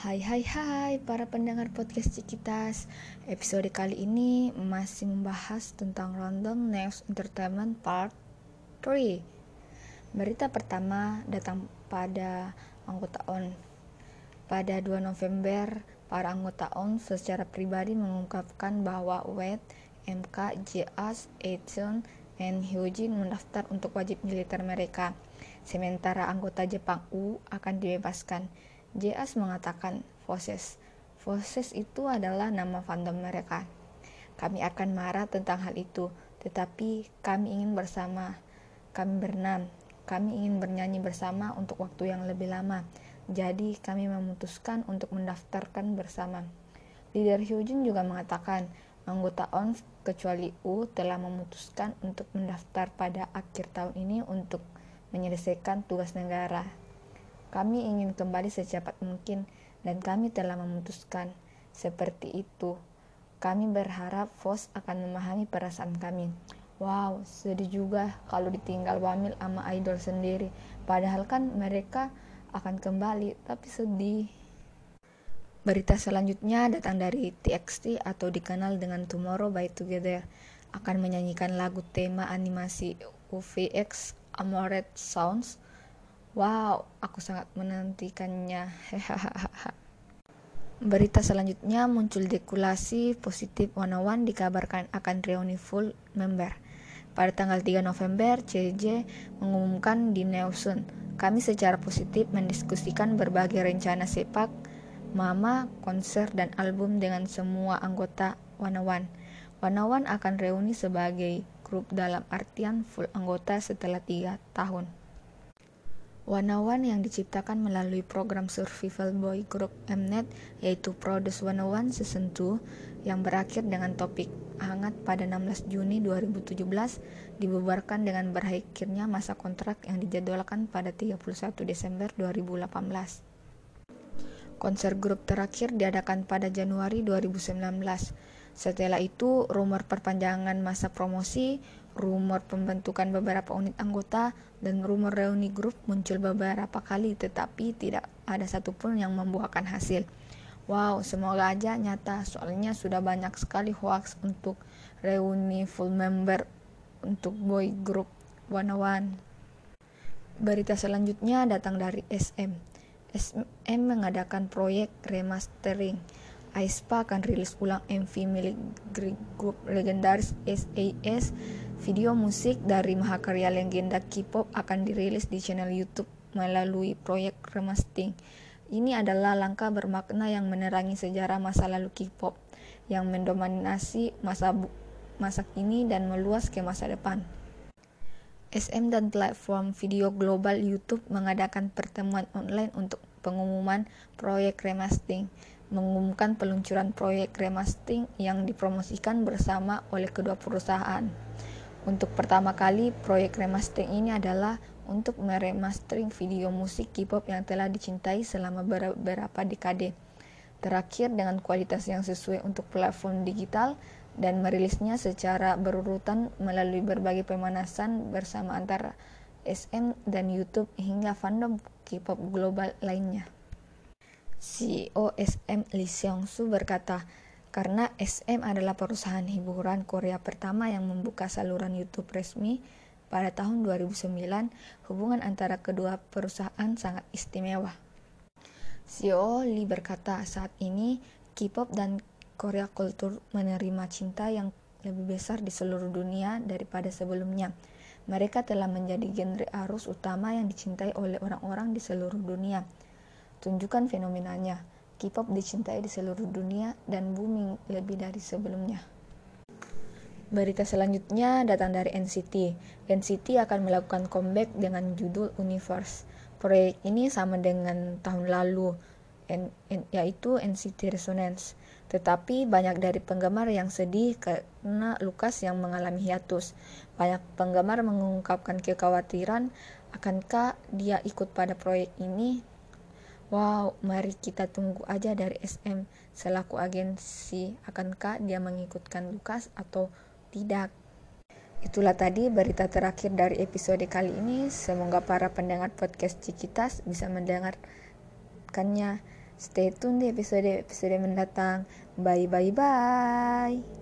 Hai hai hai para pendengar podcast Cikitas. Episode kali ini masih membahas tentang Random News Entertainment Part 3 Berita pertama datang pada anggota ON Pada 2 November, para anggota ON secara pribadi mengungkapkan bahwa Wade, MK, JAS, Eton, dan Hyojin mendaftar untuk wajib militer mereka. Sementara anggota Jepang U akan dibebaskan JAS mengatakan Foses. Foses itu adalah nama fandom mereka. Kami akan marah tentang hal itu, tetapi kami ingin bersama. Kami berenam. Kami ingin bernyanyi bersama untuk waktu yang lebih lama. Jadi kami memutuskan untuk mendaftarkan bersama. Leader Hyojin juga mengatakan anggota ONS kecuali U telah memutuskan untuk mendaftar pada akhir tahun ini untuk menyelesaikan tugas negara. Kami ingin kembali secepat mungkin dan kami telah memutuskan seperti itu. Kami berharap Vos akan memahami perasaan kami. Wow, sedih juga kalau ditinggal Wamil sama idol sendiri. Padahal kan mereka akan kembali, tapi sedih. Berita selanjutnya datang dari TXT atau dikenal dengan Tomorrow by Together akan menyanyikan lagu tema animasi UVX Amored Sounds Wow, aku sangat menantikannya. Berita selanjutnya muncul dekulasi positif One dikabarkan akan reuni full member. Pada tanggal 3 November, CJ mengumumkan di Neusun, kami secara positif mendiskusikan berbagai rencana sepak, mama, konser, dan album dengan semua anggota One One akan reuni sebagai grup dalam artian full anggota setelah tiga tahun. Wanawan yang diciptakan melalui program survival boy group Mnet yaitu Produce Wanawan Season 2 yang berakhir dengan topik hangat pada 16 Juni 2017 dibubarkan dengan berakhirnya masa kontrak yang dijadwalkan pada 31 Desember 2018. Konser grup terakhir diadakan pada Januari 2019. Setelah itu, rumor perpanjangan masa promosi rumor pembentukan beberapa unit anggota dan rumor reuni grup muncul beberapa kali tetapi tidak ada satupun yang membuahkan hasil. Wow, semoga aja nyata soalnya sudah banyak sekali hoax untuk reuni full member untuk boy group One One. Berita selanjutnya datang dari SM. SM mengadakan proyek remastering aespa akan rilis ulang MV milik grup legendaris SAS. Video musik dari mahakarya legenda K-pop akan dirilis di channel YouTube melalui proyek remastering. Ini adalah langkah bermakna yang menerangi sejarah masa lalu K-pop yang mendominasi masa masa kini dan meluas ke masa depan. SM dan platform video global YouTube mengadakan pertemuan online untuk pengumuman proyek remastering mengumumkan peluncuran proyek remastering yang dipromosikan bersama oleh kedua perusahaan. Untuk pertama kali, proyek remastering ini adalah untuk meremastering video musik K-pop yang telah dicintai selama beberapa dekade. Terakhir dengan kualitas yang sesuai untuk platform digital dan merilisnya secara berurutan melalui berbagai pemanasan bersama antara SM dan YouTube hingga fandom K-pop global lainnya. CEO SM Lee Seong-soo berkata, karena SM adalah perusahaan hiburan Korea pertama yang membuka saluran YouTube resmi pada tahun 2009, hubungan antara kedua perusahaan sangat istimewa. CEO Lee berkata, saat ini K-pop dan Korea Kultur menerima cinta yang lebih besar di seluruh dunia daripada sebelumnya. Mereka telah menjadi genre arus utama yang dicintai oleh orang-orang di seluruh dunia. Tunjukkan fenomenanya. K-pop dicintai di seluruh dunia dan booming lebih dari sebelumnya. Berita selanjutnya datang dari NCT. NCT akan melakukan comeback dengan judul Universe. Proyek ini sama dengan tahun lalu, yaitu NCT Resonance. Tetapi banyak dari penggemar yang sedih karena Lukas yang mengalami hiatus. Banyak penggemar mengungkapkan kekhawatiran akankah dia ikut pada proyek ini Wow, mari kita tunggu aja dari SM selaku agensi akankah dia mengikutkan Lukas atau tidak. Itulah tadi berita terakhir dari episode kali ini. Semoga para pendengar podcast Cikitas bisa mendengarkannya Stay tune di episode-episode mendatang. Bye bye bye.